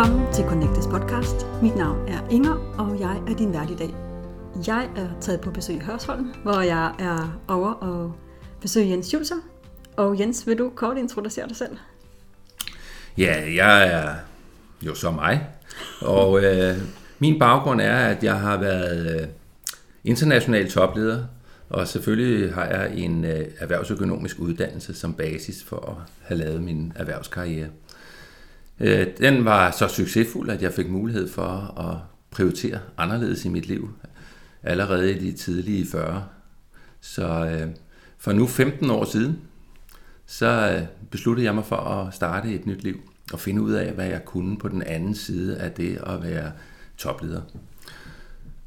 Velkommen til Connectes podcast. Mit navn er Inger, og jeg er din vært i dag. Jeg er taget på besøg i Hørsholm, hvor jeg er over og besøge Jens Julser. Og Jens, vil du kort introducere dig selv? Ja, jeg er jo så mig, og øh, min baggrund er, at jeg har været øh, international topleder, og selvfølgelig har jeg en øh, erhvervsøkonomisk uddannelse som basis for at have lavet min erhvervskarriere. Øh, den var så succesfuld, at jeg fik mulighed for at prioritere anderledes i mit liv, allerede i de tidlige 40. Så øh, for nu 15 år siden, så øh, besluttede jeg mig for at starte et nyt liv og finde ud af, hvad jeg kunne på den anden side af det at være topleder.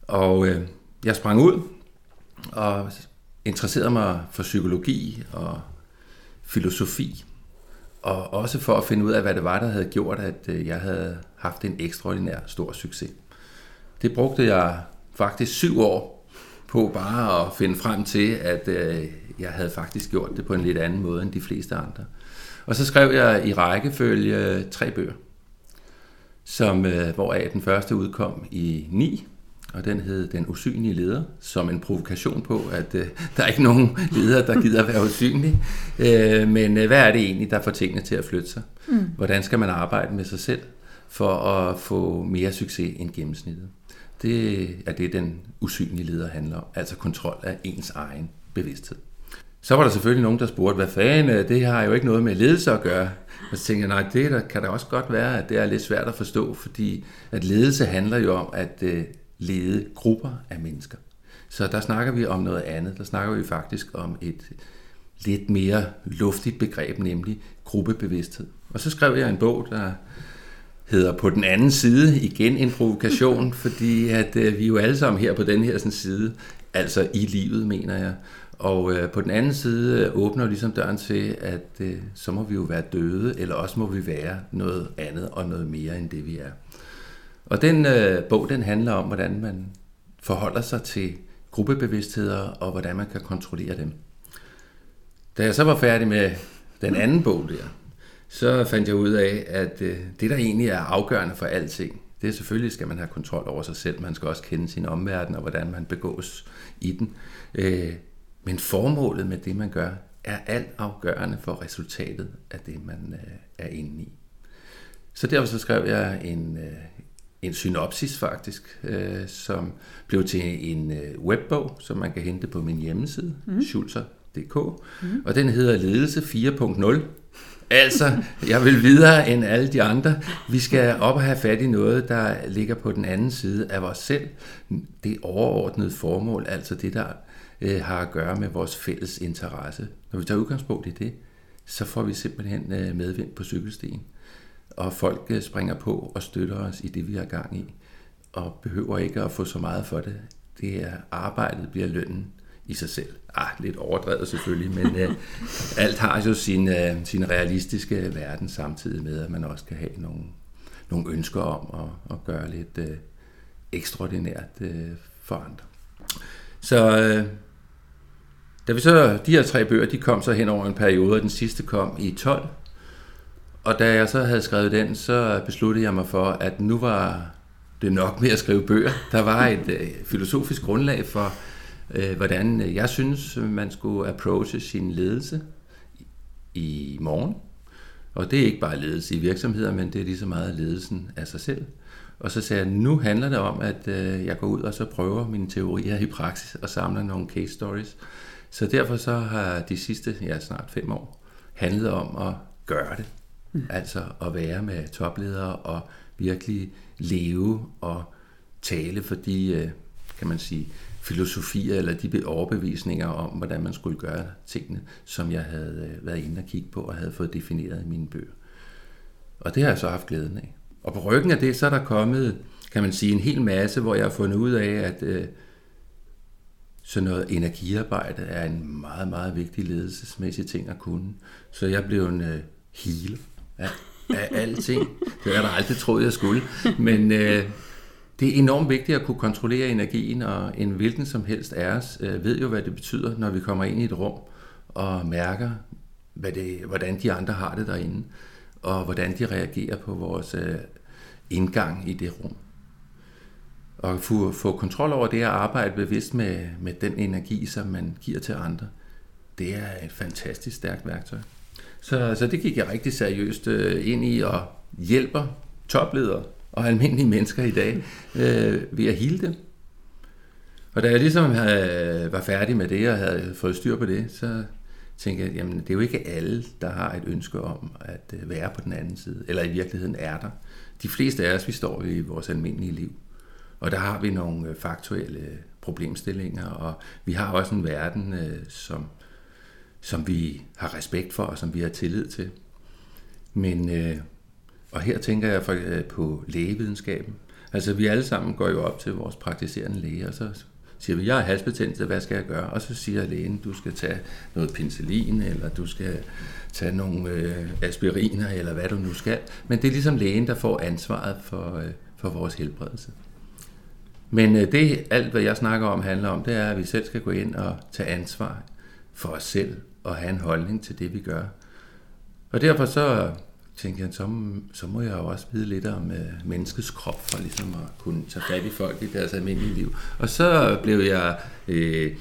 Og øh, jeg sprang ud og interesserede mig for psykologi og filosofi, og også for at finde ud af, hvad det var, der havde gjort, at øh, jeg havde haft en ekstraordinær stor succes. Det brugte jeg faktisk syv år på bare at finde frem til, at øh, jeg havde faktisk gjort det på en lidt anden måde end de fleste andre. Og så skrev jeg i rækkefølge tre bøger, som, øh, hvoraf den første udkom i 9, og den hed Den usynlige leder, som en provokation på, at øh, der er ikke nogen leder, der gider at være usynlig. Øh, men øh, hvad er det egentlig, der får tingene til at flytte sig? Mm. Hvordan skal man arbejde med sig selv for at få mere succes end gennemsnittet? Det er det, den usynlige leder handler om, altså kontrol af ens egen bevidsthed. Så var der selvfølgelig nogen, der spurgte, hvad fanden, det har jo ikke noget med ledelse at gøre. Og så tænkte jeg, nej, det der, kan da også godt være, at det er lidt svært at forstå, fordi at ledelse handler jo om at øh, lede grupper af mennesker. Så der snakker vi om noget andet. Der snakker vi faktisk om et lidt mere luftigt begreb, nemlig gruppebevidsthed. Og så skrev jeg en bog, der hedder På den anden side, igen en provokation, fordi at øh, vi er jo alle sammen her på den her sådan, side, altså i livet, mener jeg. Og øh, på den anden side øh, åbner ligesom døren til, at øh, så må vi jo være døde, eller også må vi være noget andet og noget mere end det, vi er. Og den øh, bog, den handler om, hvordan man forholder sig til gruppebevidstheder, og hvordan man kan kontrollere dem. Da jeg så var færdig med den anden bog der, så fandt jeg ud af, at øh, det, der egentlig er afgørende for alting, det er selvfølgelig, skal man have kontrol over sig selv. Man skal også kende sin omverden, og hvordan man begås i den. Øh, men formålet med det, man gør, er alt afgørende for resultatet af det, man øh, er inde i. Så derfor så skrev jeg en, øh, en synopsis faktisk, øh, som blev til en øh, webbog, som man kan hente på min hjemmeside, mm. schulzer.dk, mm. og den hedder Ledelse 4.0. Altså, jeg vil videre end alle de andre. Vi skal op og have fat i noget, der ligger på den anden side af os selv. Det overordnede formål, altså det, der øh, har at gøre med vores fælles interesse. Når vi tager udgangspunkt i det, så får vi simpelthen øh, medvind på cykelstien. Og folk øh, springer på og støtter os i det, vi har gang i. Og behøver ikke at få så meget for det. Det er arbejdet bliver lønnen i sig selv. Ah, lidt overdrevet selvfølgelig, men øh, alt har jo sin, øh, sin realistiske verden samtidig med, at man også kan have nogle, nogle ønsker om at, at gøre lidt øh, ekstraordinært øh, for andre. Så øh, da vi så, de her tre bøger, de kom så hen over en periode, og den sidste kom i 12. Og da jeg så havde skrevet den, så besluttede jeg mig for, at nu var det nok med at skrive bøger. Der var et øh, filosofisk grundlag for, øh, hvordan øh, jeg synes, man skulle approache sin ledelse i morgen. Og det er ikke bare ledelse i virksomheder, men det er lige så meget ledelsen af sig selv. Og så sagde jeg, nu handler det om, at øh, jeg går ud og så prøver mine teorier i praksis og samler nogle case stories. Så derfor så har de sidste, ja snart fem år, handlet om at gøre det. Mm. Altså at være med topledere og virkelig leve og tale for de, øh, kan man sige, filosofier eller de overbevisninger om, hvordan man skulle gøre tingene, som jeg havde øh, været inde og kigge på og havde fået defineret i mine bøger. Og det har jeg så haft glæden af. Og på ryggen af det, så er der kommet, kan man sige, en hel masse, hvor jeg har fundet ud af, at øh, sådan noget energiarbejde er en meget, meget vigtig ledelsesmæssig ting at kunne. Så jeg blev en øh, healer af, af alting. Det har jeg da aldrig troet, jeg skulle. Men øh, det er enormt vigtigt at kunne kontrollere energien, og en hvilken som helst af os øh, ved jo, hvad det betyder, når vi kommer ind i et rum og mærker, hvad det, hvordan de andre har det derinde, og hvordan de reagerer på vores øh, indgang i det rum. Og få, få kontrol over det at arbejde bevidst med, med den energi, som man giver til andre, det er et fantastisk stærkt værktøj. Så, så det gik jeg rigtig seriøst øh, ind i og hjælper topledere og almindelige mennesker i dag øh, ved at hele dem. Og da jeg ligesom havde, var færdig med det og havde fået styr på det, så tænkte jeg, jamen det er jo ikke alle, der har et ønske om at øh, være på den anden side, eller i virkeligheden er der. De fleste af os, vi står i vores almindelige liv, og der har vi nogle øh, faktuelle problemstillinger, og vi har også en verden, øh, som, som vi har respekt for, og som vi har tillid til. Men, øh, og her tænker jeg øh, på lægevidenskaben. Altså vi alle sammen går jo op til vores praktiserende læge, og så siger vi, jeg har halsbetændelse, hvad skal jeg gøre? Og så siger lægen, du skal tage noget penicillin, eller du skal tage nogle øh, aspiriner, eller hvad du nu skal. Men det er ligesom lægen, der får ansvaret for, øh, for vores helbredelse. Men øh, det, alt hvad jeg snakker om, handler om, det er, at vi selv skal gå ind og tage ansvar for os selv, og have en holdning til det, vi gør. Og derfor så tænkte jeg, så, så må jeg jo også vide lidt om uh, menneskets krop, for ligesom at kunne tage fat i folk i deres almindelige liv. Og så blev jeg, øh,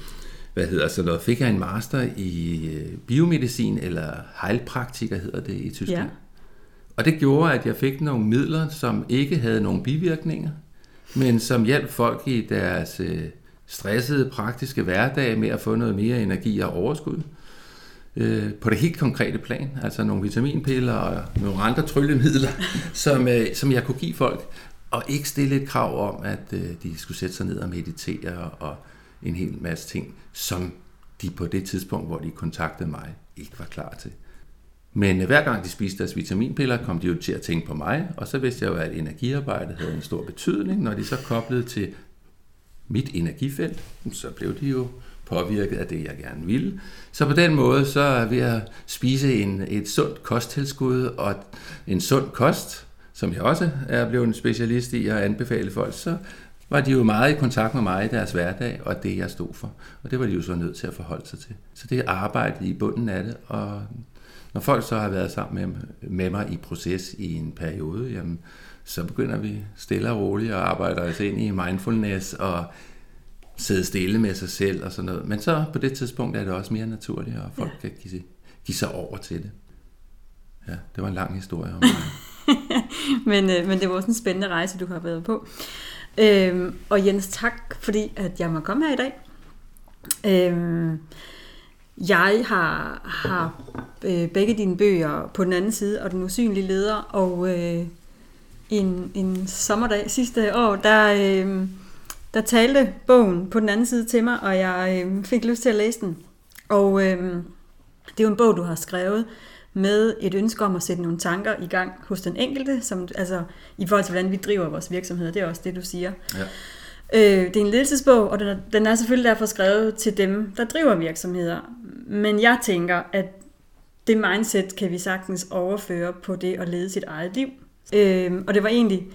hvad hedder så noget, fik jeg en master i øh, biomedicin, eller heilpraktiker hedder det i Tyskland. Ja. Og det gjorde, at jeg fik nogle midler, som ikke havde nogen bivirkninger, men som hjalp folk i deres øh, stressede praktiske hverdag med at få noget mere energi og overskud øh, på det helt konkrete plan, altså nogle vitaminpiller og nogle andre tryllemidler, som, øh, som jeg kunne give folk, og ikke stille et krav om, at øh, de skulle sætte sig ned og meditere og en hel masse ting, som de på det tidspunkt, hvor de kontaktede mig, ikke var klar til. Men øh, hver gang de spiste deres vitaminpiller, kom de jo til at tænke på mig, og så vidste jeg jo, at energiarbejdet havde en stor betydning. Når de så koblede til mit energifelt, så blev de jo påvirket af det, jeg gerne ville. Så på den måde, så er ved at spise en, et sundt kosttilskud og en sund kost, som jeg også er blevet en specialist i at anbefale folk, så var de jo meget i kontakt med mig i deres hverdag, og det jeg stod for. Og det var de jo så nødt til at forholde sig til. Så det er arbejdet i bunden af det, og når folk så har været sammen med, med mig i proces i en periode, jamen, så begynder vi stille og roligt at arbejde os ind i mindfulness og sidde stille med sig selv og sådan noget. Men så på det tidspunkt er det også mere naturligt, og folk ja. kan give, give sig over til det. Ja, det var en lang historie om mig. men, øh, men det var også en spændende rejse, du har været på. Øhm, og Jens, tak fordi at jeg må komme her i dag. Øhm, jeg har, har øh, begge dine bøger på den anden side, og Den usynlige leder, og øh, en, en sommerdag sidste år, der... Øh, der talte bogen på den anden side til mig, og jeg øh, fik lyst til at læse den. Og øh, det er jo en bog, du har skrevet med et ønske om at sætte nogle tanker i gang hos den enkelte, som, altså i forhold til, hvordan vi driver vores virksomhed. Det er også det, du siger. Ja. Øh, det er en ledelsesbog, og den er, den er selvfølgelig derfor skrevet til dem, der driver virksomheder. Men jeg tænker, at det mindset kan vi sagtens overføre på det at lede sit eget liv. Øh, og det var egentlig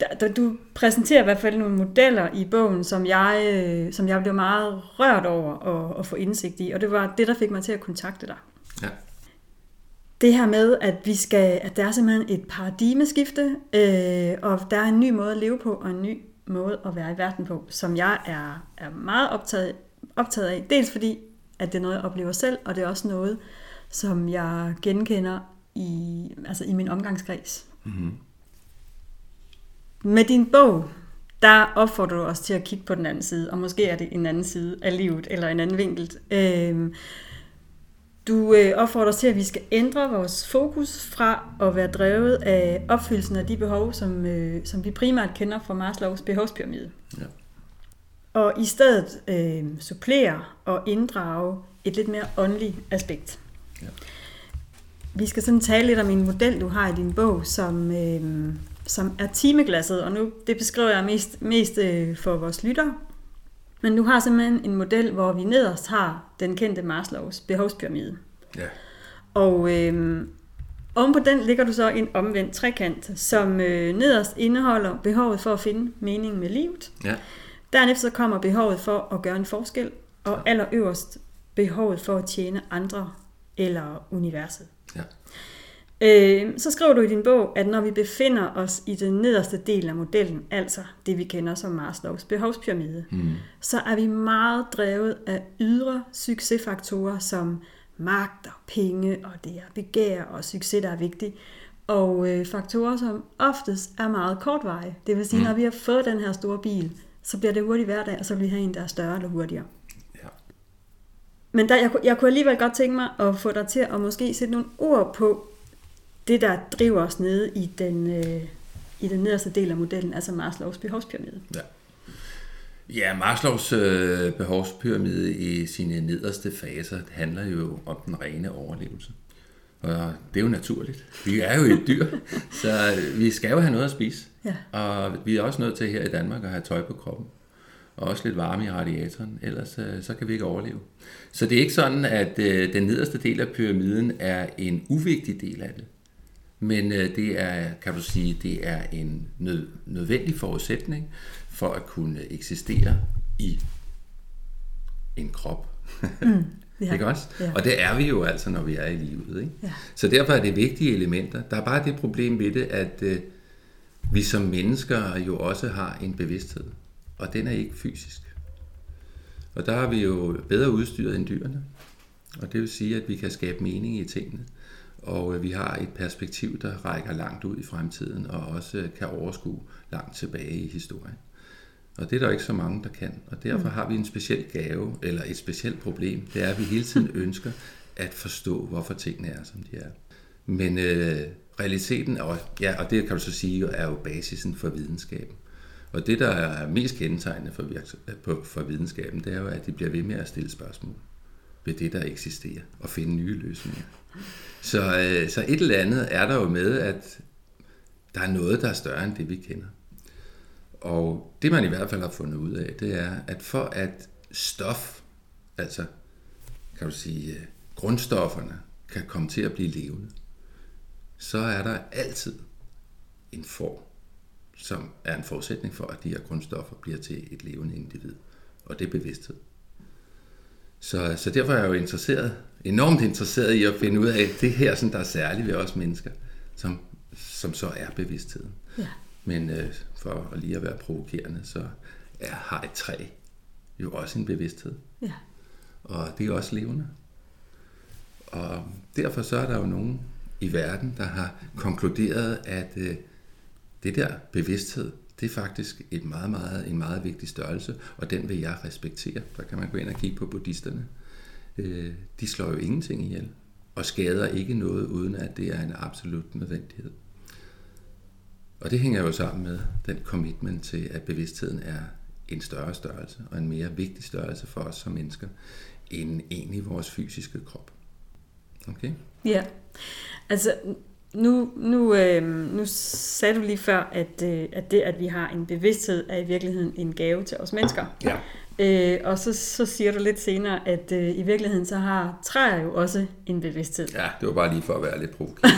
der, der, du præsenterer i hvert fald nogle modeller i bogen, som jeg, øh, som jeg blev meget rørt over at, at få indsigt i, og det var det, der fik mig til at kontakte dig. Ja. Det her med, at vi skal, at der er simpelthen et paradigmeskifte, øh, og der er en ny måde at leve på, og en ny måde at være i verden på, som jeg er, er meget optaget, optaget af. Dels fordi, at det er noget, jeg oplever selv, og det er også noget, som jeg genkender i, altså i min omgangskreds. Mm-hmm. Med din bog, der opfordrer du os til at kigge på den anden side, og måske er det en anden side af livet, eller en anden vinkel. Øhm, du øh, opfordrer os til, at vi skal ændre vores fokus fra at være drevet af opfyldelsen af de behov, som, øh, som vi primært kender fra Maslows behovspyramide. Ja. Og i stedet øh, supplere og inddrage et lidt mere åndeligt aspekt. Ja. Vi skal sådan tale lidt om en model, du har i din bog, som, øh, som er timeglasset, og nu det beskriver jeg mest, mest øh, for vores lyttere. Men nu har simpelthen en model, hvor vi nederst har den kendte Maslows behovspyramide. Ja. Og øh, oven på den ligger du så en omvendt trekant, som øh, nederst indeholder behovet for at finde mening med livet. Ja. Dernæst så kommer behovet for at gøre en forskel, og allerøverst behovet for at tjene andre eller universet. Ja. Øh, så skriver du i din bog, at når vi befinder os i den nederste del af modellen, altså det vi kender som Maslows behovspyramide, mm. så er vi meget drevet af ydre succesfaktorer som magt og penge, og det er begær og succes, der er vigtigt. Og øh, faktorer, som oftest er meget kortvarige. Det vil sige, mm. når vi har fået den her store bil, så bliver det hurtigt hverdag, og så vil vi have en, der er større eller hurtigere. Ja. Men der, jeg, jeg kunne alligevel godt tænke mig at få dig til at måske sætte nogle ord på det, der driver os nede i den, øh, i den nederste del af modellen, altså Maslows behovspyramide. Ja. Ja, Maslows øh, behovspyramide i sine nederste faser handler jo om den rene overlevelse. Og det er jo naturligt. Vi er jo et dyr, så vi skal jo have noget at spise. Ja. Og vi er også nødt til her i Danmark at have tøj på kroppen. Og også lidt varme i radiatoren, ellers øh, så kan vi ikke overleve. Så det er ikke sådan, at øh, den nederste del af pyramiden er en uvigtig del af det. Men øh, det er, kan du sige, det er en nød, nødvendig forudsætning for at kunne eksistere i en krop. Mm, ja. ikke også? Ja. Og det er vi jo altså, når vi er i livet. Ikke? Ja. Så derfor er det vigtige elementer. Der er bare det problem ved det, at øh, vi som mennesker jo også har en bevidsthed, og den er ikke fysisk. Og der har vi jo bedre udstyret end dyrene. Og det vil sige, at vi kan skabe mening i tingene og øh, vi har et perspektiv, der rækker langt ud i fremtiden, og også øh, kan overskue langt tilbage i historien. Og det er der ikke så mange, der kan. Og derfor mm. har vi en speciel gave, eller et specielt problem. Det er, at vi hele tiden ønsker at forstå, hvorfor tingene er, som de er. Men øh, realiteten, og, ja, og det kan du så sige, er jo basisen for videnskaben. Og det, der er mest kendetegnende for, for videnskaben, det er jo, at de bliver ved med at stille spørgsmål ved det, der eksisterer, og finde nye løsninger. Så, øh, så et eller andet er der jo med, at der er noget, der er større end det, vi kender. Og det man i hvert fald har fundet ud af, det er, at for at stof, altså kan du sige, øh, grundstofferne kan komme til at blive levende, så er der altid en form, som er en forudsætning for, at de her grundstoffer bliver til et levende individ. Og det er bevidsthed. Så, så derfor er jeg jo interesseret, enormt interesseret i at finde ud af det her, som der er særligt ved os mennesker, som, som så er bevidstheden. Ja. Men øh, for at lige at være provokerende, så er, har et træ jo også en bevidsthed. Ja. Og det er også levende. Og derfor så er der jo nogen i verden, der har konkluderet, at øh, det der bevidsthed, det er faktisk et meget, meget, en meget vigtig størrelse, og den vil jeg respektere. Der kan man gå ind og kigge på buddhisterne. Øh, de slår jo ingenting ihjel, og skader ikke noget, uden at det er en absolut nødvendighed. Og det hænger jo sammen med den commitment til, at bevidstheden er en større størrelse, og en mere vigtig størrelse for os som mennesker, end egentlig vores fysiske krop. Okay? Ja, altså nu, nu, øh, nu sagde du lige før, at, øh, at det, at vi har en bevidsthed, er i virkeligheden en gave til os mennesker. Ja. Øh, og så, så siger du lidt senere, at øh, i virkeligheden så har træer jo også en bevidsthed. Ja, det var bare lige for at være lidt provokerende.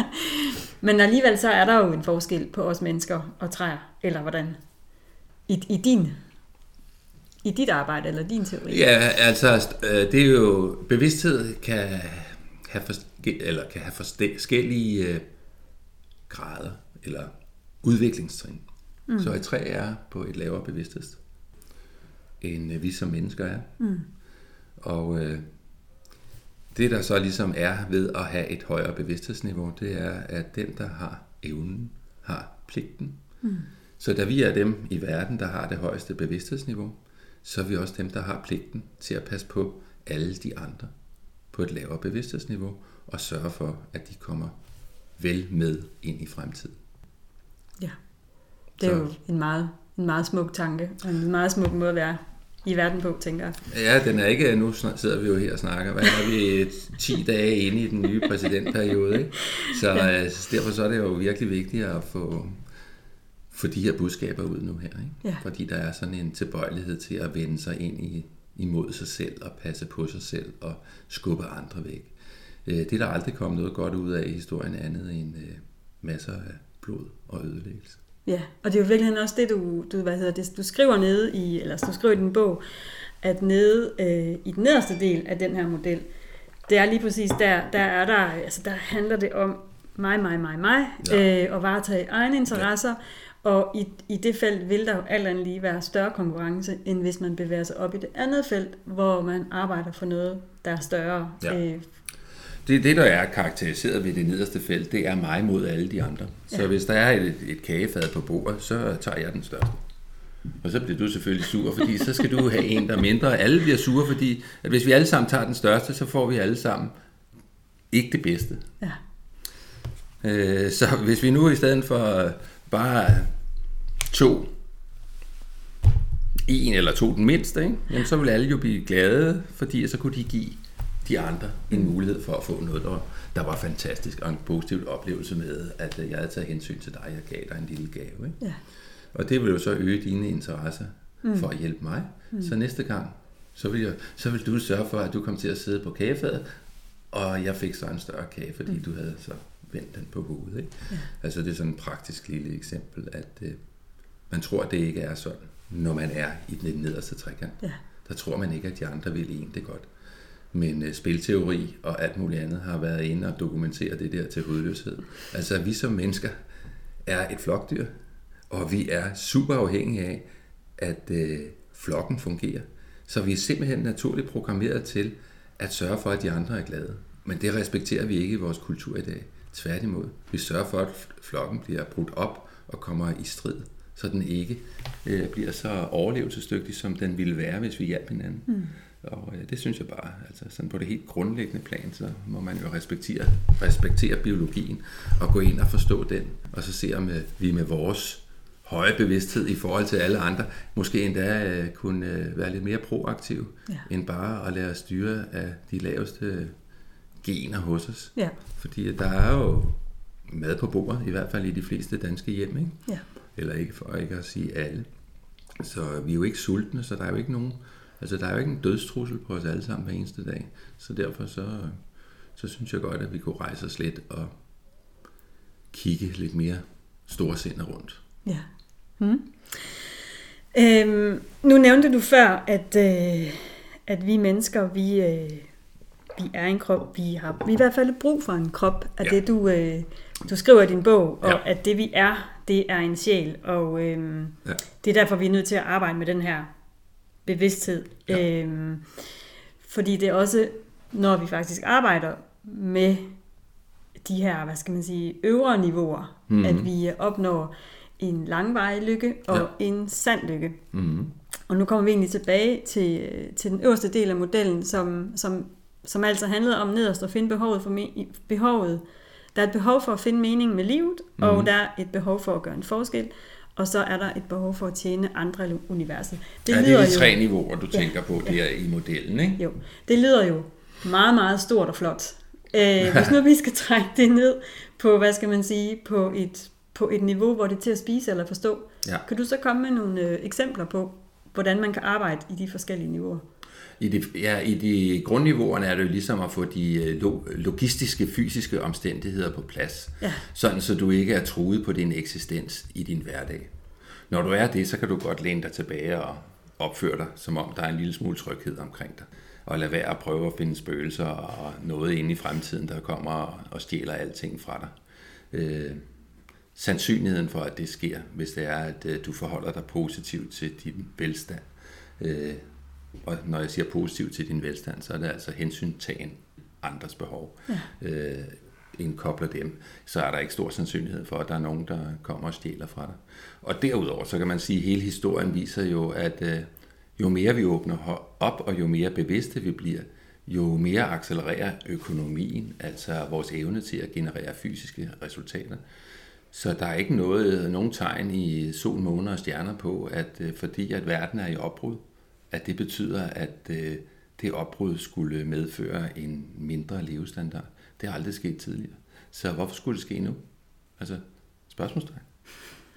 Men alligevel så er der jo en forskel på os mennesker og træer, eller hvordan? I, i din i dit arbejde eller din teori? Ja, altså øh, det er jo bevidsthed kan have eller kan have forskellige øh, grader eller udviklingstrin. Mm. Så et træ er på et lavere bevidsthed, end øh, vi som mennesker er. Mm. Og øh, det der så ligesom er ved at have et højere bevidsthedsniveau, det er, at den, der har evnen, har pligten. Mm. Så da vi er dem i verden, der har det højeste bevidsthedsniveau, så er vi også dem, der har pligten til at passe på alle de andre på et lavere bevidsthedsniveau, og sørge for, at de kommer vel med ind i fremtiden. Ja, det er Så. jo en meget, en meget smuk tanke, og en meget smuk måde at være i verden på, tænker jeg. Ja, den er ikke, nu sidder vi jo her og snakker, hvad er vi 10 dage inde i den nye præsidentperiode, ikke? Så ja. øh, derfor så er det jo virkelig vigtigt at få, få de her budskaber ud nu her, ikke? Ja. Fordi der er sådan en tilbøjelighed til at vende sig ind i, imod sig selv og passe på sig selv og skubbe andre væk. Øh, det er der aldrig kommet noget godt ud af i historien andet end øh, masser af blod og ødelæggelse. Ja, og det er jo virkelig også det, du, du, hvad hedder det, du skriver nede i, eller du skriver i din bog, at nede øh, i den nederste del af den her model, det er lige præcis der, der er der, altså der handler det om mig, mig, mig, mig, Ja. øh, og varetage egne interesser, og i, i det felt vil der jo alt andet lige være større konkurrence, end hvis man bevæger sig op i det andet felt, hvor man arbejder for noget, der er større. Ja. Øh, Det, det, der er karakteriseret ved det nederste felt, det er mig mod alle de andre. Så Ja. hvis der er et, et kagefad på bordet, så tager jeg den største. Og så bliver du selvfølgelig sur, fordi så skal du have en, der er mindre. Alle bliver sure, fordi at hvis vi alle sammen tager den største, så får vi alle sammen ikke det bedste. ja. Øh, så hvis vi nu i stedet for bare to, en eller to den mindste, ikke? Jamen, så vil alle jo blive glade, fordi så kunne de give de andre en mulighed for at få noget, der, der var fantastisk, og en positiv oplevelse med, at øh, jeg havde taget hensyn til dig, jeg gav dig en lille gave. Ikke? Ja. Og det vil jo så øge dine interesser mm. for at hjælpe mig. Mm. Så næste gang, så vil, jeg, så vil du sørge for, at du kom til at sidde på kagefadet, og jeg fik så en større kage, fordi mm. du havde så vendt den på hovedet. Ikke? Ja. Altså det er sådan et praktisk lille eksempel, at øh, man tror, at det ikke er sådan, når man er i den nederste trekant. Ja. Der tror man ikke, at de andre vil en det godt. Men øh, spilteori og alt muligt andet har været inde og dokumentere det der til hovedløshed. Altså vi som mennesker er et flokdyr, og vi er super afhængige af, at øh, flokken fungerer. Så vi er simpelthen naturligt programmeret til at sørge for, at de andre er glade. Men det respekterer vi ikke i vores kultur i dag. Tværtimod. Vi sørger for, at flokken bliver brudt op og kommer i strid, så den ikke øh, bliver så overlevelsesdygtig, som den ville være, hvis vi hjalp hinanden. Mm. Og øh, det synes jeg bare, altså sådan på det helt grundlæggende plan, så må man jo respektere, respektere biologien og gå ind og forstå den, og så se om øh, vi med vores høje bevidsthed i forhold til alle andre, måske endda øh, kunne øh, være lidt mere proaktive, Ja. end bare at lade os styre af de laveste gener hos os. Ja. Fordi der er jo mad på bordet, i hvert fald i de fleste danske hjem, ikke? Ja. eller ikke for ikke at sige alle. Så vi er jo ikke sultne, så der er jo ikke nogen, altså der er jo ikke en dødstrussel på os alle sammen hver eneste dag. Så derfor så, så synes jeg godt, at vi kunne rejse os lidt og kigge lidt mere storsindet rundt. Ja. Hmm. Øhm, nu nævnte du før, at, øh, at vi mennesker, vi, øh, vi er en krop, vi har vi i hvert fald brug for en krop, af Ja. det du, øh, du skriver i din bog, og Ja. at det vi er, det er en sjæl, og øh, Ja. det er derfor, vi er nødt til at arbejde med den her bevidsthed. Ja. Øhm, fordi det er også, når vi faktisk arbejder med de her, hvad skal man sige, øvre niveauer, mm-hmm. at vi opnår en langvarig lykke og Ja. ja. en sand lykke. Mm-hmm. Og nu kommer vi egentlig tilbage til, til den øverste del af modellen, som, som, som altså handlede om nederst at finde behovet for me- behovet. Der er et behov for at finde mening med livet, mm. og der er et behov for at gøre en forskel, og så er der et behov for at tjene andre i universet. Det ja, det er de tre niveauer, du ja. tænker på der i modellen, ikke? Jo, det lyder jo meget, meget stort og flot. Øh, hvis nu vi skal trække det ned på, hvad skal man sige, på et, på et niveau, hvor det er til at spise eller forstå, Ja. kan du så komme med nogle øh, eksempler på, hvordan man kan arbejde i de forskellige niveauer? I de, ja, i de grundniveauerne er det jo ligesom at få de øh, lo, logistiske, fysiske omstændigheder på plads. Ja. Sådan, så du ikke er truet på din eksistens i din hverdag. Når du er det, så kan du godt læne dig tilbage og opføre dig, som om der er en lille smule tryghed omkring dig. Og lade være at prøve at finde spøgelser og noget inde i fremtiden, der kommer og- og stjæler alting fra dig. Sandsynligheden for, at det sker, hvis det er, at øh, du forholder dig positivt til din velstand. Øh, og når jeg siger positivt til din velstand, så er det altså hensyntagen andres behov. Ja. Øh, indkobler dem, så er der ikke stor sandsynlighed for, at der er nogen, der kommer og stjæler fra dig. Og derudover, så kan man sige, at hele historien viser jo, at øh, jo mere vi åbner op, og jo mere bevidste vi bliver, jo mere accelererer økonomien, altså vores evne til at generere fysiske resultater. Så der er ikke noget, nogen tegn i sol, måne og stjerner på, at øh, fordi at verden er i opbrud, at det betyder, at øh, det opbrud skulle medføre en mindre levestandard. Det har aldrig sket tidligere. Så hvorfor skulle det ske nu? Altså, spørgsmålstegn.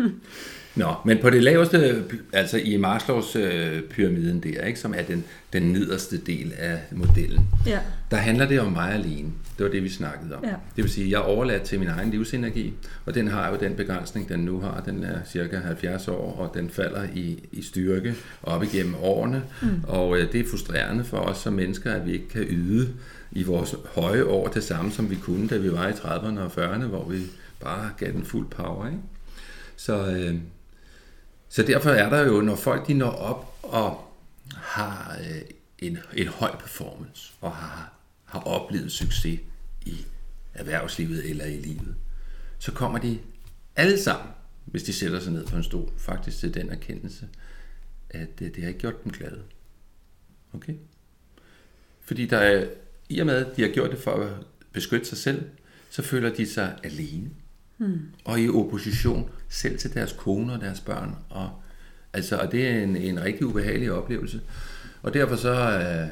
Nå, men på det laveste, altså i Maslows øh, pyramiden der, ikke, som er den, den nederste del af modellen, Ja. der handler det om mig alene. Det var det, vi snakkede om. Ja. Det vil sige, at jeg er overladt til min egen livsenergi, og den har jo den begrænsning, den nu har. Den er cirka 70 år, og den falder i, i styrke op igennem årene. Mm. Og øh, det er frustrerende for os som mennesker, at vi ikke kan yde i vores høje år det samme, som vi kunne, da vi var i 30'erne og 40'erne, hvor vi bare gav den fuld power. Ikke? Så, øh, så derfor er der jo, når folk de når op og har øh, en, en høj performance og har, har oplevet succes i erhvervslivet eller i livet, så kommer de alle sammen, hvis de sætter sig ned på en stol, faktisk til den erkendelse, at øh, det har ikke gjort dem glade. Okay? Fordi der er, i og med, at de har gjort det for at beskytte sig selv, så føler de sig alene. Mm. Og i opposition selv til deres kone og deres børn. Og, altså, og det er en, en rigtig ubehagelig oplevelse. Og derfor så øh,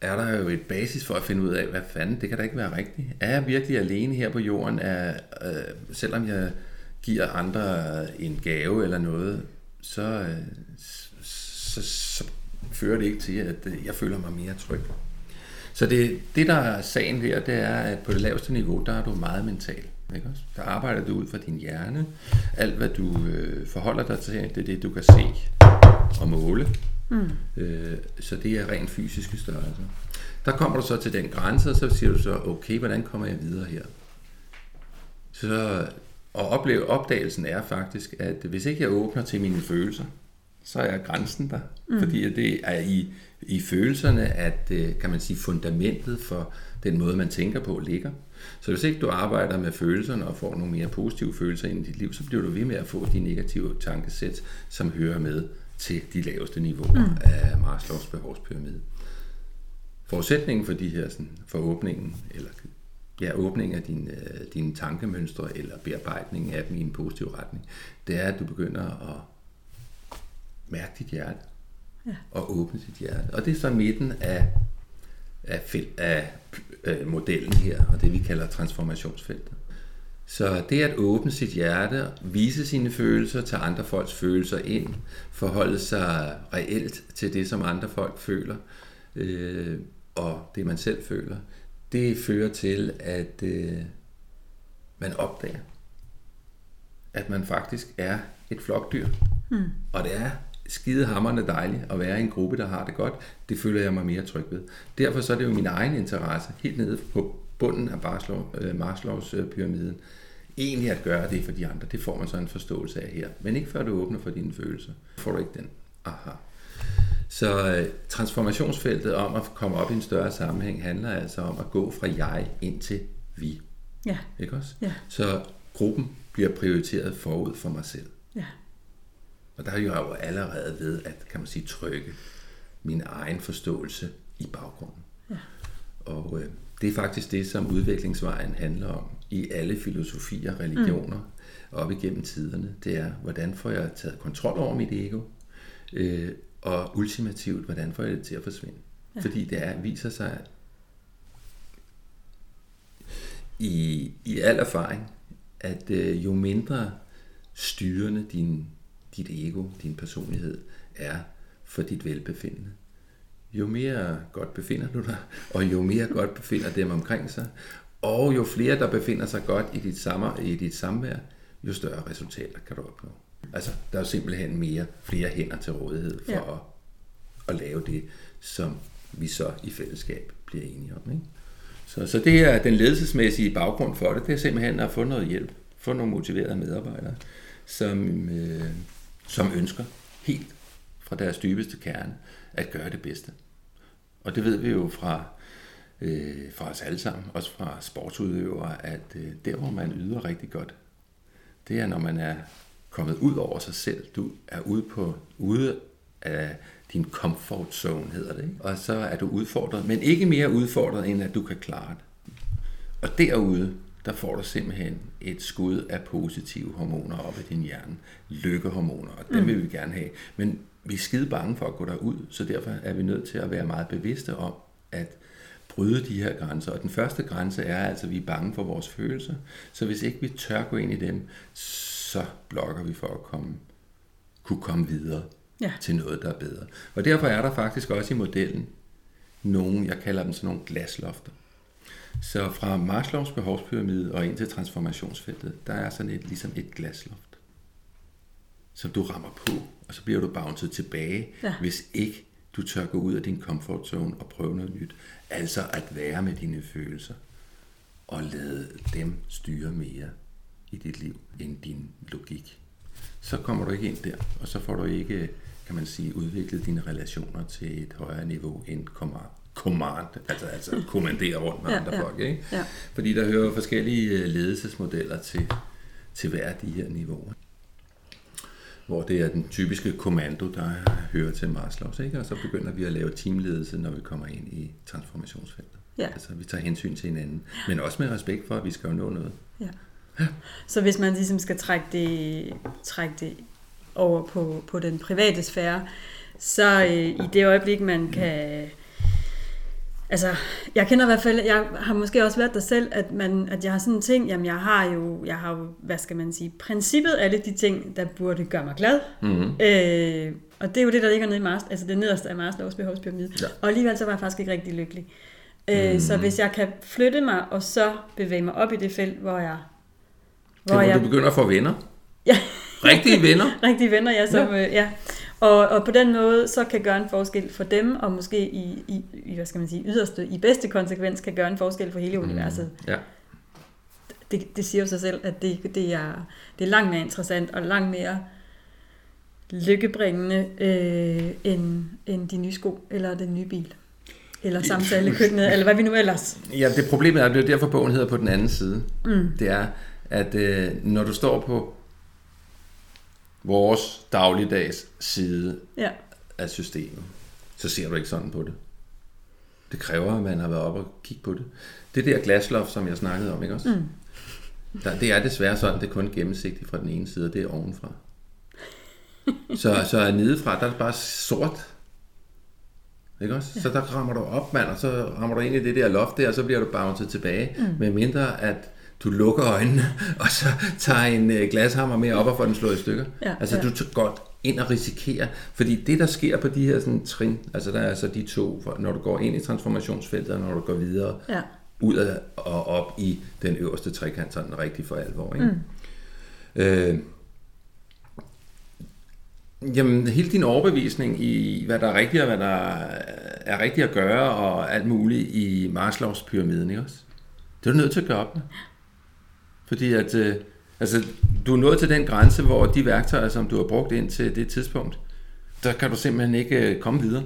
er der jo et basis for at finde ud af, hvad fanden, det kan da ikke være rigtigt. Er jeg virkelig alene her på jorden, er, øh, selvom jeg giver andre en gave eller noget, så, øh, så, så fører det ikke til, at jeg føler mig mere tryg. Så det, det, der er sagen her, det er, at på det laveste niveau, der er du meget mental. Ikke også? Der arbejder du ud fra din hjerne. Alt, hvad du øh, forholder dig til, det er det, du kan se og måle. Mm. Øh, så det er rent fysiske størrelser. Der kommer du så til den grænse, og så siger du så, okay, hvordan kommer jeg videre her? Så, og opleve, opdagelsen er faktisk, at hvis ikke jeg åbner til mine følelser, så er grænsen der. Mm. Fordi det er i, i følelserne, at øh, kan man sige, fundamentet for den måde, man tænker på, ligger. Så hvis ikke du arbejder med følelserne og får nogle mere positive følelser ind i dit liv, så bliver du ved med at få de negative tankesæt, som hører med til de laveste niveauer mm. af Maslows behovspyramide. Forudsætningen for de her, sådan, for åbningen, eller ja, åbning af dine, øh, dine tankemønstre, eller bearbejdning af dem i en positiv retning, det er, at du begynder at mærke dit hjerte, ja. og åbne dit hjerte. Og det er så midten af, af, fel, af øh, modellen her, og det vi kalder transformationsfeltet. Så det at åbne sit hjerte, vise sine følelser, tage andre folks følelser ind, forholde sig reelt til det, som andre folk føler, øh, og det man selv føler, det fører til, at øh, man opdager, at man faktisk er et flokdyr. Mm. Og det er skide hammerne dejligt at være i en gruppe, der har det godt. Det føler jeg mig mere tryg ved. Derfor så er det jo min egen interesse, helt nede på bunden af Maslow, øh, Maslows pyramiden, egentlig at gøre det for de andre. Det får man så en forståelse af her. Men ikke før du åbner for dine følelser. Får du ikke den. Aha. Så øh, transformationsfeltet om at komme op i en større sammenhæng handler altså om at gå fra jeg ind til vi. Ja. Ikke også? Ja. Så gruppen bliver prioriteret forud for mig selv. Ja. Og der er jo jo allerede ved at, kan man sige, trykke min egen forståelse i baggrunden. Ja. Og øh, det er faktisk det, som udviklingsvejen handler om i alle filosofier og religioner mm. op igennem tiderne. Det er, hvordan får jeg taget kontrol over mit ego, øh, og ultimativt, hvordan får jeg det til at forsvinde. Ja. Fordi det er, viser sig i, i al erfaring, at øh, jo mindre styrende din, dit ego, din personlighed er for dit velbefindende, jo mere godt befinder du dig, og jo mere godt befinder dem omkring sig, og jo flere, der befinder sig godt i dit, sammer, i dit samvær, jo større resultater kan du opnå. Altså, der er jo simpelthen mere, flere hænder til rådighed for ja. at, at lave det, som vi så i fællesskab bliver enige om. Ikke? Så, så det er den ledelsesmæssige baggrund for det, det er simpelthen at få noget hjælp, få nogle motiverede medarbejdere, som, øh, som ønsker helt fra deres dybeste kerne at gøre det bedste. Og det ved vi jo fra, øh, fra os alle sammen, også fra sportsudøvere, at øh, der hvor man yder rigtig godt, det er når man er kommet ud over sig selv. Du er ude på ude af din comfort zone, hedder det. Ikke? Og så er du udfordret, men ikke mere udfordret, end at du kan klare det. Og derude, der får du simpelthen et skud af positive hormoner op i din hjerne. Lykkehormoner, og dem vil vi gerne have. Men vi er skide bange for at gå derud, så derfor er vi nødt til at være meget bevidste om at bryde de her grænser. Og den første grænse er altså, at vi er bange for vores følelser. Så hvis ikke vi tør gå ind i dem, så så blokker vi for at komme, kunne komme videre Ja. til noget, der er bedre. Og derfor er der faktisk også i modellen nogle, jeg kalder dem sådan nogle glaslofter. Så fra Maslows behovspyramide og ind til transformationsfeltet, der er sådan et, ligesom et glasloft, som du rammer på, og så bliver du bounced tilbage, Ja. hvis ikke du tør gå ud af din comfort zone og prøve noget nyt. Altså at være med dine følelser og lade dem styre mere i dit liv end din logik. Så kommer du ikke ind der, og så får du ikke, kan man sige, udviklet dine relationer til et højere niveau end command, command altså, altså kommandere rundt med Ja, andre ja, folk. Ikke? ja. Fordi der hører forskellige øh, ledelsesmodeller til, til hver af de her niveauer. Hvor det er den typiske kommando, der hører til Maslows. Ikke? Og så begynder vi at lave teamledelse, når vi kommer ind i transformationsfeltet. Ja. Altså vi tager hensyn til hinanden, men også med respekt for, at vi skal jo nå noget. Ja. Så hvis man ligesom skal trække det, trække det over på, på den private sfære, så øh, i det øjeblik, man kan... Altså, jeg kender i hvert fald, jeg har måske også været der selv, at, man, at jeg har sådan en ting, jamen jeg har jo, jeg har jo, hvad skal man sige, princippet alle de ting, der burde gøre mig glad. Mm-hmm. Øh, og det er jo det, der ligger nede i Mars, altså det nederste af Maslows behovspyramide. Ja. Og alligevel så var jeg faktisk ikke rigtig lykkelig. Øh, mm. Så hvis jeg kan flytte mig, og så bevæge mig op i det felt, hvor jeg... Det er, hvor du begynder at få venner. Ja. Rigtige venner. rigtige venner, ja. Som, ja. Øh, ja. Og, og på den måde, så kan gøre en forskel for dem, og måske i, i, i hvad skal man sige, yderste, i bedste konsekvens, kan gøre en forskel for hele universet. Ja. Det, det siger jo sig selv, at det, det, er, det er langt mere interessant, og langt mere lykkebringende, øh, end, end de nye sko, eller den nye bil. Eller samtalekøkkenet, eller hvad vi nu ellers. Ja, det problemet er, det er derfor bogen hedder på den anden side. Mm. Det er, at øh, når du står på vores dagligdags side Ja, af systemet, så ser du ikke sådan på det. Det kræver, at man har været oppe og kigge på det. Det der glasloft, som jeg snakkede om, ikke også? Mm. Der, det er desværre sådan, det er kun gennemsigtigt fra den ene side, og det er ovenfra. Så, så nedefra, der er det bare sort. Ikke også? Ja. Så der rammer du op, mand, og så rammer du ind i det der loft der, og så bliver du bounced tilbage. Mm. Med mindre, at du lukker øjnene, og så tager en øh, glashammer med op og får den slået i stykker. Ja, altså, ja. du tager godt ind og risikerer. Fordi det, der sker på de her sådan, trin, altså der er altså de to, når du går ind i transformationsfeltet, og når du går videre, ja, ud af og op i den øverste trekant, sådan rigtig for alvor. Ikke? Mm. Øh, jamen, hele din overbevisning i, hvad der er rigtigt og hvad der er rigtigt at gøre, og alt muligt i Maslows pyramiden, ikke også? Det er du nødt til at gøre op med. Fordi at, øh, altså, du er nået til den grænse, hvor de værktøjer, som du har brugt ind til det tidspunkt, der kan du simpelthen ikke øh, komme videre.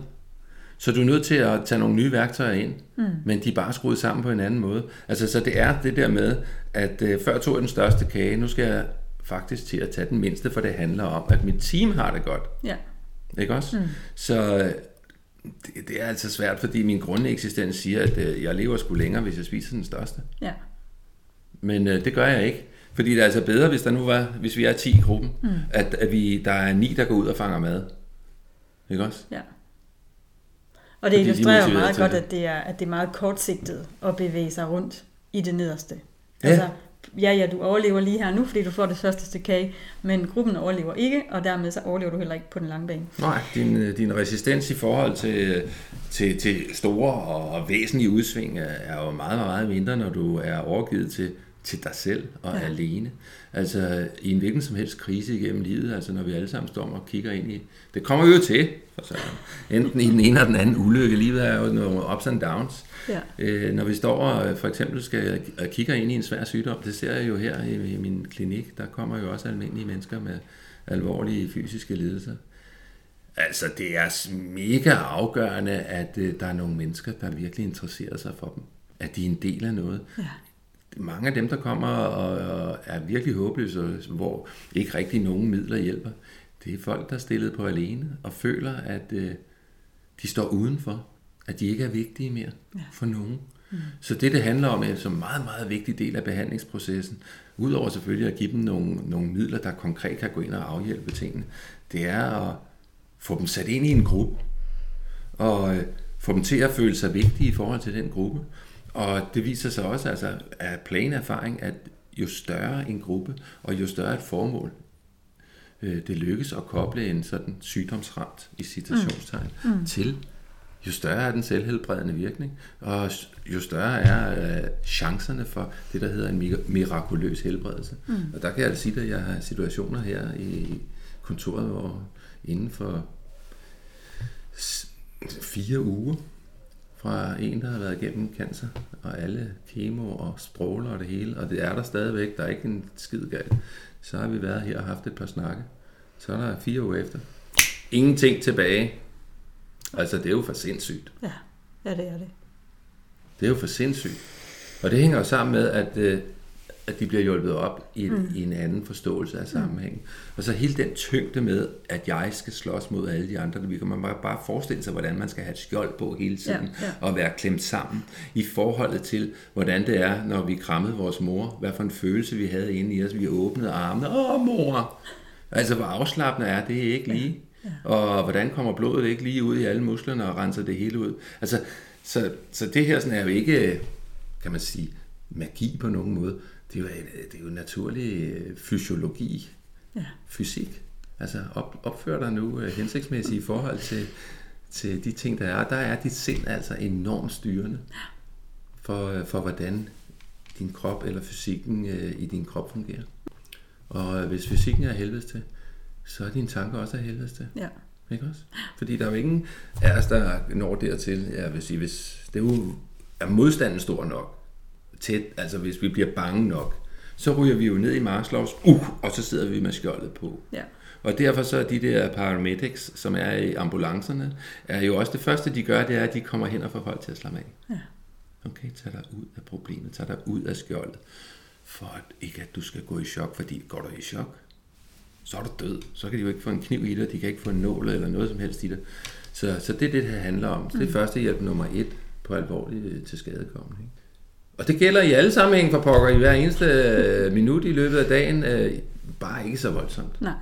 Så du er nødt til at tage nogle nye værktøjer ind, mm. men de er bare skruet sammen på en anden måde. Altså, så det er det der med, at øh, før tog jeg den største kage, nu skal jeg faktisk til at tage den mindste, for det handler om, at mit team har det godt. ja, Ikke også? Mm. Så øh, det, det er altså svært, fordi min grundeksistens siger, at øh, jeg lever sgu længere, hvis jeg spiser den største. ja, Men øh, det gør jeg ikke. Fordi det er altså bedre, hvis der nu var, hvis vi er 10 i gruppen, mm. at, at vi, der er ni, der går ud og fanger mad. Ikke også? ja. Og det Fordi de er illustrerer motiveret meget godt, det. at det, er, at det er meget kortsigtet at bevæge sig rundt i det nederste. Ja. Altså, ja, ja, du overlever lige her nu, fordi du får det første stykke kage, men gruppen overlever ikke, og dermed så overlever du heller ikke på den lange bane. Nej, din, øh, din resistens i forhold til, til, til store og væsentlige udsving er er jo meget, meget mindre, når du er overgivet til, til dig selv og ja. Alene. Altså i en hvilken som helst krise igennem livet, altså når vi alle sammen står og kigger ind i, det kommer vi jo til, for så, enten i den ene eller den anden ulykke. Livet er jo nogle ups and downs. Ja, Øh, når vi står og for eksempel skal og kigger ind i en svær sygdom, det ser jeg jo her i, i min klinik, der kommer jo også almindelige mennesker med alvorlige fysiske lidelser. Altså, det er mega afgørende, at øh, der er nogle mennesker, der virkelig interesserer sig for dem. At de er en del af noget. ja, Mange af dem, der kommer og, er virkelig håbløse, hvor ikke rigtig nogen midler hjælper, det er folk, der er stillet på alene og føler, at øh, de står udenfor. At de ikke er vigtige mere Ja. for nogen. Mm. Så det, det handler om, er som en meget, meget vigtig del af behandlingsprocessen, udover selvfølgelig at give dem nogle, nogle midler, der konkret kan gå ind og afhjælpe tingene, det er at få dem sat ind i en gruppe, og øh, få dem til at føle sig vigtige i forhold til den gruppe. Og det viser sig også altså, af plain erfaring, at jo større en gruppe, og jo større et formål, øh, det lykkes at koble en sådan sygdomsramt i citationstegn mm. Mm. til, jo større er den selvhelbredende virkning, og jo større er øh, chancerne for det, der hedder en mirakuløs helbredelse. Mm. Og der kan jeg altså sige, at jeg har situationer her i kontoret, hvor inden for fire uger, fra en, der har været igennem cancer, og alle kemo og stråler og det hele, og det er der stadigvæk, der er ikke en skid galt. Så har vi været her og haft et par snakke. Så er der fire uger efter. Ingenting tilbage. Altså, det er jo for sindssygt. Ja, ja det er det. Det er jo for sindssygt. Og det hænger jo sammen med, at øh, at de bliver hjulpet op i, mm. i en anden forståelse af sammenhængen. Mm. Og så hele den tyngde med, at jeg skal slås mod alle de andre. Vi kan man bare forestille sig, hvordan man skal have et skjold på hele tiden, ja, ja. og være klemt sammen i forholdet til, hvordan det er, når vi krammede vores mor. Hvad for en følelse vi havde inde i os. Vi åbnede armene. Åh, mor! Altså, hvor afslappende er det ikke lige? Ja, ja. Og hvordan kommer blodet ikke lige ud i alle musklerne og renser det hele ud? Altså, så, så det her sådan er jo ikke, kan man sige, magi på nogen måde det er jo, det er jo naturlig øh, fysiologi, ja. fysik. Altså op, opfør dig nu hensigtsmæssigt i forhold til, til de ting, der er. Der er dit sind altså enormt styrende for, øh, for hvordan din krop eller fysikken i din krop fungerer. Og hvis fysikken er helvedes til, så er dine tanker også af helvedes til. Ja. Ikke også? Fordi der er jo ingen af os, der når dertil. Jeg vil sige, hvis det er, jo, er modstanden stor nok, tæt, altså hvis vi bliver bange nok, så ryger vi jo ned i Marslovs, uh, og så sidder vi med skjoldet på. Ja. Og derfor så er de der paramedics, som er i ambulancerne, er jo også det første, de gør, det er, at de kommer hen og får folk til at slappe af. Ja. Okay, tag dig ud af problemet, tag dig ud af skjoldet, for at ikke at du skal gå i chok, fordi går du i chok, så er du død. Så kan de jo ikke få en kniv i dig, de kan ikke få en nål eller noget som helst i dig. Så, så det er det, det handler om. Så det er mm. første hjælp nummer et på alvorligt til skadekommende. Ikke? Og det gælder i alle sammenhænge for pokker i hver eneste øh, minut i løbet af dagen. Øh, bare ikke så voldsomt. Nej.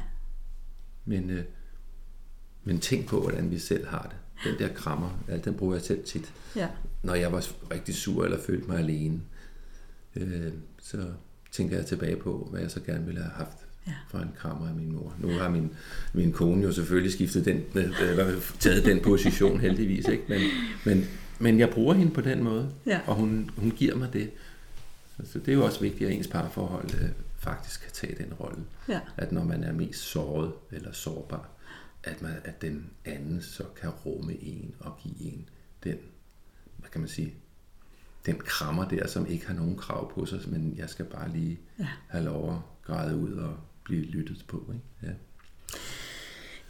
Men, øh, men tænk på, hvordan vi selv har det. Den der krammer, ja, den bruger jeg selv tit. Ja. Når jeg var rigtig sur eller følte mig alene, øh, så tænker jeg tilbage på, hvad jeg så gerne ville have haft ja. for en krammer af min mor. Nu har min, min kone jo selvfølgelig skiftet den, eller taget den position heldigvis, ikke? Men, men men jeg bruger hende på den måde, ja. og hun, hun giver mig det. Så det er jo også vigtigt, at ens parforhold øh, faktisk kan tage den rolle. Ja. At når man er mest såret eller sårbar, at, man, at den anden så kan rumme en og give en den, hvad kan man sige, den krammer der, som ikke har nogen krav på sig, men jeg skal bare lige ja. have lov at græde ud og blive lyttet på. Ikke? Ja.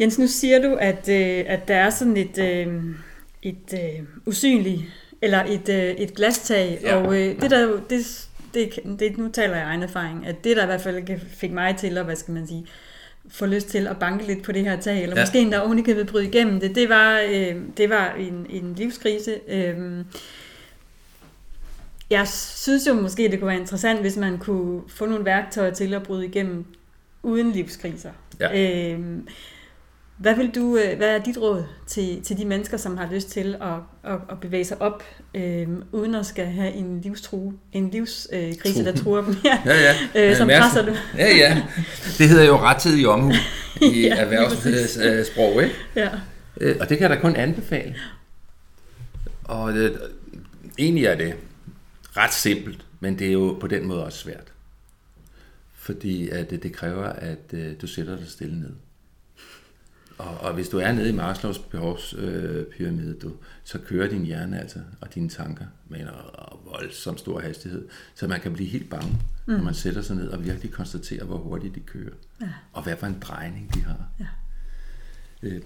Jens, nu siger du, at, øh, at der er sådan et... Øh et øh, usynligt, eller et, øh, et glastag, ja. og øh, det der det, det, det, nu taler jeg egen erfaring, at det der i hvert fald fik mig til at, hvad skal man sige, få lyst til at banke lidt på det her tag, eller ja. måske endda ovenikøbet bryde igennem det, det var, øh, det var en, en livskrise. Øh, jeg synes jo måske, det kunne være interessant, hvis man kunne få nogle værktøjer til at bryde igennem uden livskriser. Ja. Øh, hvad, vil du, øh, hvad er dit råd til, til de mennesker, som har lyst til at, at, at bevæge sig op, øh, uden at skal have en livstru, en livskrise, øh, der truer dem, ja, ja, ja. Øh, som ja, presser dem? ja, ja. Det hedder jo rettidig omhu i ja, erhvervssprog, ikke? Ja. Øh, og det kan jeg da kun anbefale. Og det, egentlig er det ret simpelt, men det er jo på den måde også svært. Fordi at det, det kræver, at øh, du sætter dig stille ned. Og, og hvis du er nede i Maslows behovspyramide, du, så kører din hjerne altså, og dine tanker med en voldsom stor hastighed, så man kan blive helt bange, mm. når man sætter sig ned og virkelig konstaterer, hvor hurtigt de kører, ja. og hvad for en drejning de har. Ja. Øh,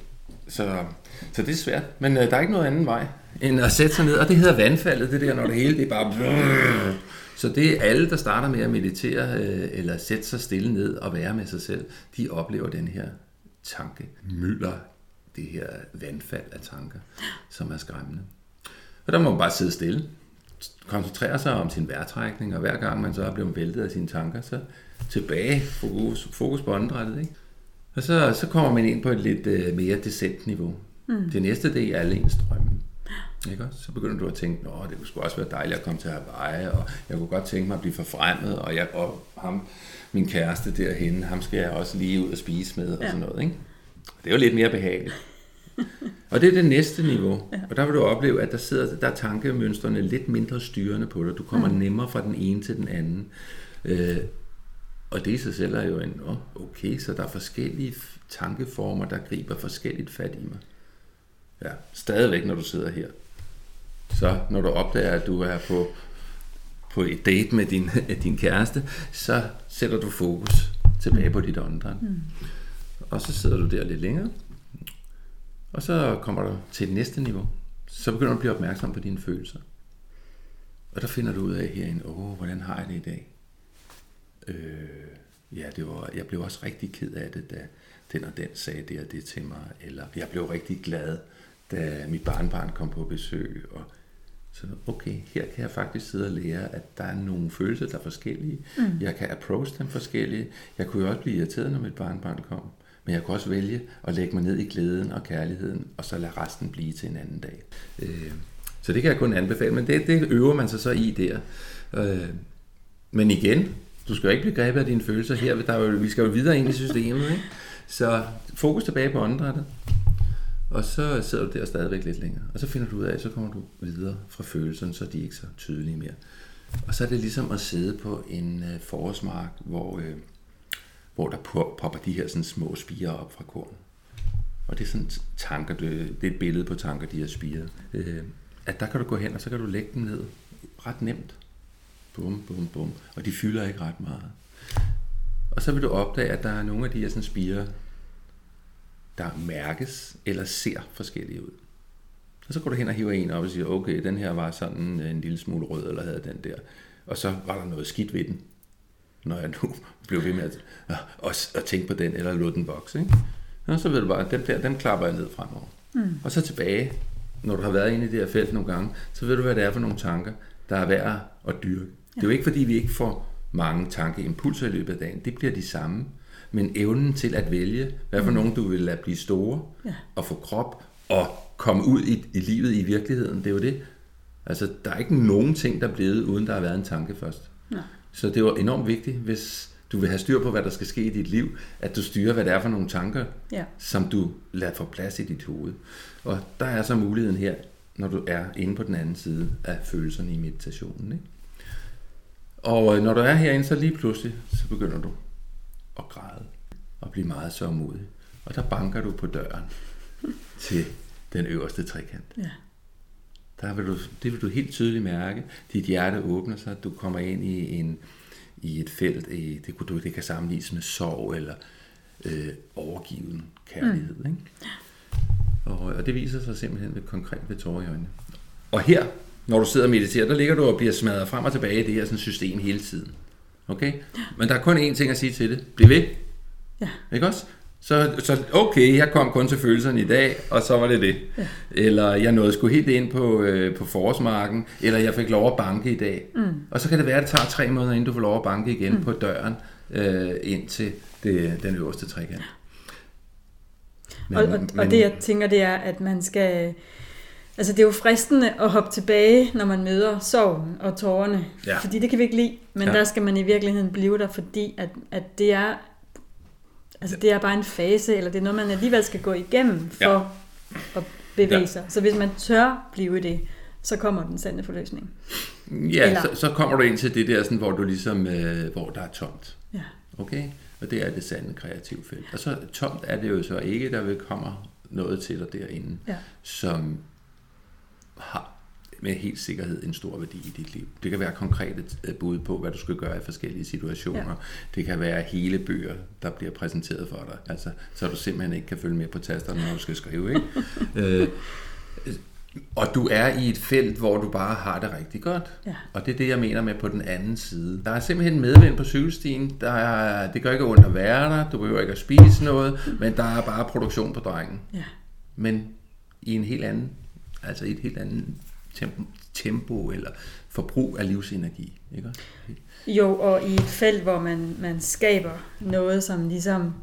så, så det er svært, men øh, der er ikke noget anden vej, end at sætte sig ned, og det hedder vandfaldet, det der, når det hele det er bare... Så det er alle, der starter med at meditere, øh, eller sætte sig stille ned og være med sig selv, de oplever den her tanke mylder det her vandfald af tanker, som er skræmmende. Og der må man bare sidde stille, koncentrere sig om sin vejrtrækning, og hver gang man så er blevet væltet af sine tanker, så tilbage, fokus, fokus på åndedrættet, ikke? Og så, så kommer man ind på et lidt uh, mere decent niveau. Mm. Det næste, det er alle ens drømme. Ikke også? Så begynder du at tænke, at det kunne sgu også være dejligt at komme til Hawaii, og jeg kunne godt tænke mig at blive forfremmet, og, jeg, og ham, min kæreste derhen, ham skal jeg også lige ud og spise med, og ja. sådan noget. Ikke? Det er jo lidt mere behageligt. og det er det næste niveau. Ja. Og der vil du opleve, at der sidder der er tankemønstrene lidt mindre styrende på dig. Du kommer mm. nemmere fra den ene til den anden. Øh, og det i sig selv er jo en, oh, okay, så der er forskellige tankeformer, der griber forskelligt fat i mig. Ja, stadigvæk, når du sidder her. Så når du opdager, at du er på, på et date med din, din kæreste, så sætter du fokus tilbage på dit åndedræt. Mm. Og så sidder du der lidt længere, og så kommer du til det næste niveau. Så begynder du at blive opmærksom på dine følelser. Og der finder du ud af herinde, åh, hvordan har jeg det i dag? Øh, ja, det var, jeg blev også rigtig ked af det, da den og den sagde det og det til mig. Eller jeg blev rigtig glad, da mit barnbarn kom på besøg. Og så okay, her kan jeg faktisk sidde og lære, at der er nogle følelser, der er forskellige. Mm. Jeg kan approach dem forskellige. Jeg kunne jo også blive irriteret, når mit barnbarn kom. Men jeg kunne også vælge at lægge mig ned i glæden og kærligheden, og så lade resten blive til en anden dag. Øh, så det kan jeg kun anbefale, men det, det øver man sig så i der. Øh, men igen, du skal jo ikke blive grebet af dine følelser her. Der er jo, vi skal jo videre ind i systemet. Ikke? Så fokus tilbage på åndedrættet. Og så sidder du der stadigvæk lidt længere. Og så finder du ud af, at så kommer du videre fra følelserne, så de er ikke så tydelige mere. Og så er det ligesom at sidde på en øh, forårsmark, hvor, øh, hvor der popper de her sådan små spiger op fra korn. Og det er sådan tanker, det, det er et billede på tanker, de her spiger. Øh, at der kan du gå hen, og så kan du lægge dem ned ret nemt. Bum, bum, bum. Og de fylder ikke ret meget. Og så vil du opdage, at der er nogle af de her sådan spiger, der mærkes eller ser forskellige ud. Og så går du hen og hiver en op og siger, okay, den her var sådan en lille smule rød, eller havde den der. Og så var der noget skidt ved den, når jeg nu blev ved med at, at, at tænke på den, eller lå den vokse. Ikke? Og så ved du bare, at den der, den klapper jeg ned fremover. Mm. Og så tilbage, når du har været inde i det her felt nogle gange, så ved du, hvad det er for nogle tanker, der er værd at dyrke. Ja. Det er jo ikke, fordi vi ikke får mange tankeimpulser i løbet af dagen. Det bliver de samme. Men evnen til at vælge, hvad for mm. nogen du vil lade blive store, ja. og få krop, og komme ud i, i livet i virkeligheden, det er jo det. Altså, der er ikke nogen ting, der er blevet, uden der har været en tanke først. Ja. Så det var enormt vigtigt, hvis du vil have styr på, hvad der skal ske i dit liv, at du styrer, hvad det er for nogle tanker, ja. som du lader få plads i dit hoved. Og der er så muligheden her, når du er inde på den anden side af følelserne i meditationen. Ikke? Og øh, når du er herinde, så lige pludselig, så begynder du at græde og blive meget sørgmodig. Og der banker du på døren til den øverste trekant. Ja. Der vil du, det vil du helt tydeligt mærke. Dit hjerte åbner sig, du kommer ind i, en, i et felt, i, det, kunne du, det kan sammenlignes med sorg eller øh, overgiven kærlighed. Mm. Ikke? Og, og det viser sig simpelthen ved, konkret ved tårer i øjnene. Og her når du sidder og mediterer, der ligger du og bliver smadret frem og tilbage i det her sådan, system hele tiden. Okay? Men der er kun én ting at sige til det. Bliv ved. Ja. Ikke også? Så, så okay, jeg kom kun til følelserne i dag, og så var det det. Ja. Eller jeg nåede sgu helt ind på, øh, på forårsmarken, eller jeg fik lov at banke i dag. Mm. Og så kan det være, at det tager tre måneder, inden du får lov at banke igen mm. på døren øh, ind til det, den øverste trekant. Men, og, og, men, og det jeg tænker, det er, at man skal Altså det er jo fristende at hoppe tilbage, når man møder sorgen og tårerne. Ja. Fordi det kan vi ikke lide. Men ja. der skal man i virkeligheden blive der, fordi at, at det er altså det er bare en fase, eller det er noget, man alligevel skal gå igennem for ja. at bevæge ja. sig. Så hvis man tør blive det, så kommer den sande forløsning. Ja, så, så kommer du ind til det der, sådan, hvor du ligesom, øh, hvor der er tomt. Ja. Okay? Og det er det sande kreative felt. Og så tomt er det jo så ikke, der vil komme noget til dig derinde, ja. som har med helt sikkerhed en stor værdi i dit liv. Det kan være konkrete øh, bud på, hvad du skal gøre i forskellige situationer. Ja. Det kan være hele bøger, der bliver præsenteret for dig. Altså, så du simpelthen ikke kan følge med på tasterne, når du skal skrive. Ikke? øh, og du er i et felt, hvor du bare har det rigtig godt. Ja. Og det er det, jeg mener med på den anden side. Der er simpelthen medvind på cykelstien. Der er, det gør ikke ondt at være der. Du behøver ikke at spise noget. Men der er bare produktion på drengen. Ja. Men i en helt anden altså et helt andet tempo, tempo eller forbrug af livsenergi. Ikke? Jo, og i et felt, hvor man, man skaber noget, som ligesom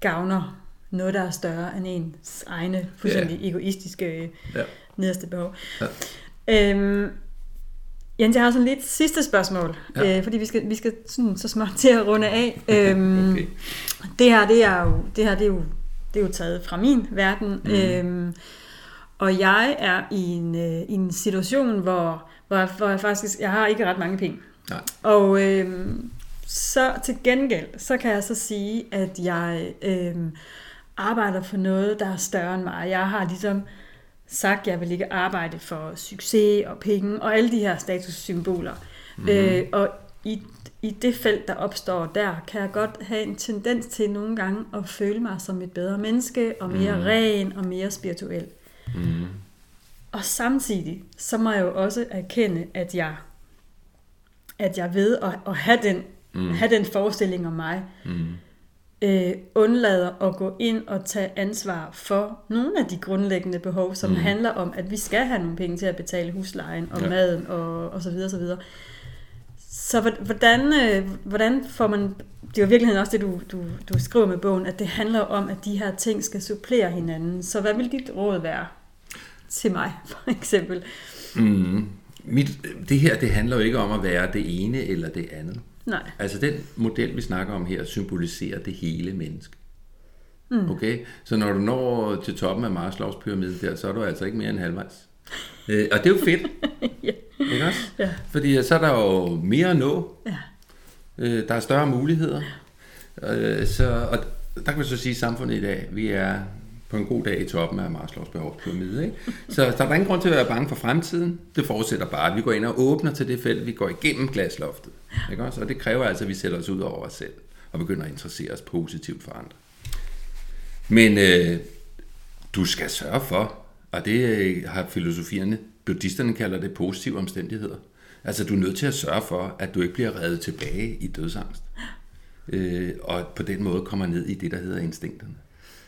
gavner noget, der er større end ens egne fuldstændig ja. egoistiske ja. nederste behov. Ja. Øhm, Jens, jeg har sådan lidt sidste spørgsmål, ja. øh, fordi vi skal, vi skal sådan, så småt til at runde af. Øhm, okay. Det her, det er jo, det her, det er jo, det er jo taget fra min verden. Mm. Øhm, og jeg er i en, øh, i en situation, hvor, hvor, jeg, hvor jeg faktisk jeg har ikke ret mange penge. Nej. Og øhm, så til gengæld, så kan jeg så sige, at jeg øhm, arbejder for noget, der er større end mig. Jeg har ligesom sagt, at jeg vil ikke arbejde for succes og penge og alle de her statussymboler. Mm-hmm. Øh, og i, i det felt, der opstår der, kan jeg godt have en tendens til nogle gange at føle mig som et bedre menneske, og mere mm. ren og mere spirituel. Mm. Og samtidig, så må jeg jo også erkende, at jeg, at jeg ved at, at have, den, mm. have den forestilling om mig, mm øh, undlader at gå ind og tage ansvar for nogle af de grundlæggende behov, som mm. handler om, at vi skal have nogle penge til at betale huslejen og ja. maden og, og så videre, så videre. Så hvordan, øh, hvordan får man, det er jo virkeligheden også det, du, du, du skriver med bogen, at det handler om, at de her ting skal supplere hinanden. Så hvad vil dit råd være til mig, for eksempel? Mm. Mit, det her, det handler jo ikke om at være det ene eller det andet. Nej. Altså den model, vi snakker om her, symboliserer det hele menneske. Mm. Okay? Så når du når til toppen af Maslows pyramide der, så er du altså ikke mere end halvvejs. Øh, og det er jo fedt. ja. Ikke også? Ja. Fordi så er der jo mere at nå. Ja. Øh, der er større muligheder. Ja. Øh, så, og der kan man så sige, at samfundet i dag, vi er på en god dag i toppen af Marslovs behovspyramide. Ikke? Så der er ingen grund til at være bange for fremtiden. Det forudsætter bare, at vi går ind og åbner til det felt, vi går igennem glasloftet. Ikke også? Og det kræver altså, at vi sætter os ud over os selv og begynder at interessere os positivt for andre. Men øh, du skal sørge for, og det øh, har filosofierne, buddhisterne kalder det positive omstændigheder. Altså du er nødt til at sørge for, at du ikke bliver reddet tilbage i dødsangst. Øh, og på den måde kommer ned i det, der hedder instinkterne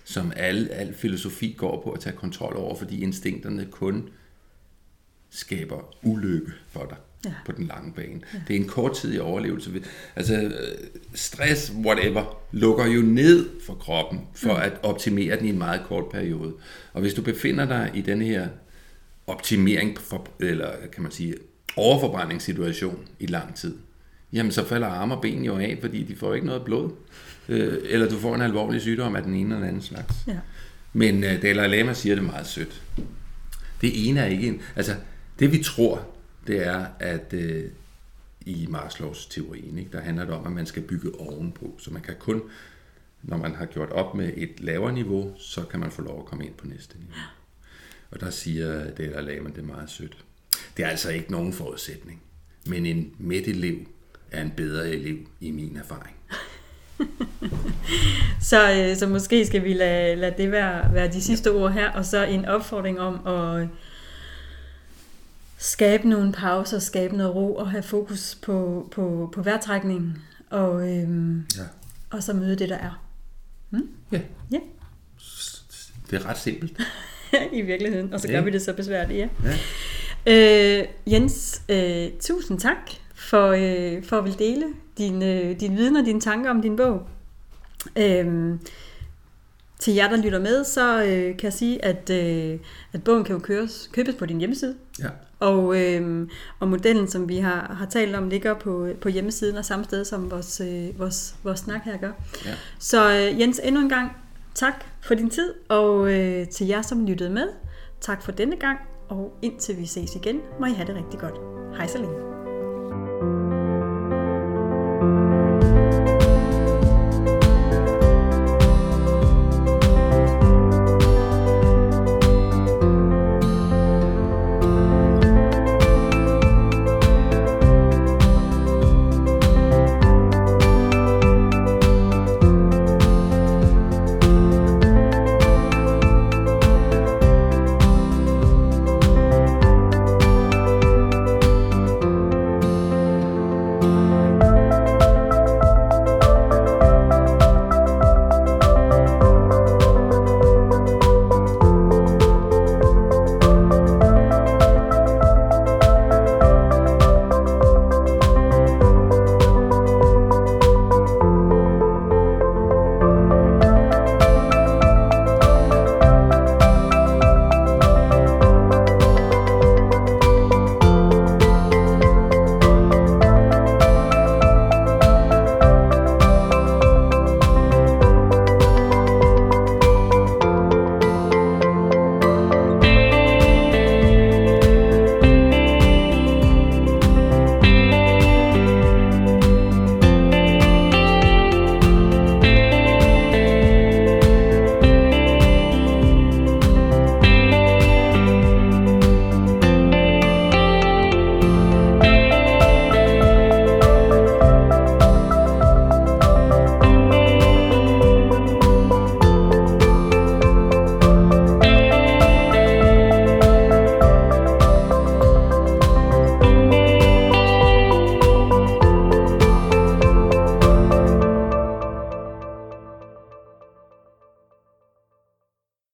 som al, al filosofi går på at tage kontrol over, fordi instinkterne kun skaber ulykke for dig ja. på den lange bane. Ja. Det er en korttidig overlevelse. Altså stress, whatever, lukker jo ned for kroppen for ja. at optimere den i en meget kort periode. Og hvis du befinder dig i den her optimering, for, eller kan man sige, overforbrændingssituation i lang tid, jamen så falder arme og ben jo af, fordi de får ikke noget blod øh, eller du får en alvorlig sygdom af den ene eller anden slags. Ja. Men øh, Dalai Lama siger det meget sødt. Det ene er ikke en... Altså, det vi tror, det er, at øh, i Maslows teorien, ikke, der handler det om, at man skal bygge ovenpå. Så man kan kun, når man har gjort op med et lavere niveau, så kan man få lov at komme ind på næste niveau. Og der siger Dalai Lama det er meget sødt. Det er altså ikke nogen forudsætning, men en midt elev er en bedre elev i min erfaring. så, øh, så måske skal vi lade, lade det være, være de sidste ord her, og så en opfordring om at skabe nogle pauser, skabe noget ro og have fokus på, på, på vejrtrækningen, og, øhm, ja. og så møde det, der er. Hmm? Ja. ja. Det er ret simpelt. I virkeligheden, og så gør ja. vi det så besværligt, ja. ja. Øh, Jens, øh, tusind tak for, øh, for at vil dele din, øh, din viden og dine tanker om din bog. Øhm, til jer, der lytter med, så øh, kan jeg sige, at, øh, at bogen kan jo køres, købes på din hjemmeside. Ja. Og, øh, og modellen, som vi har, har talt om, ligger på, på hjemmesiden og samme sted, som vores, øh, vores, vores snak her gør. Ja. Så øh, Jens, endnu en gang tak for din tid, og øh, til jer, som lyttede med, tak for denne gang, og indtil vi ses igen, må I have det rigtig godt. Hej så længe.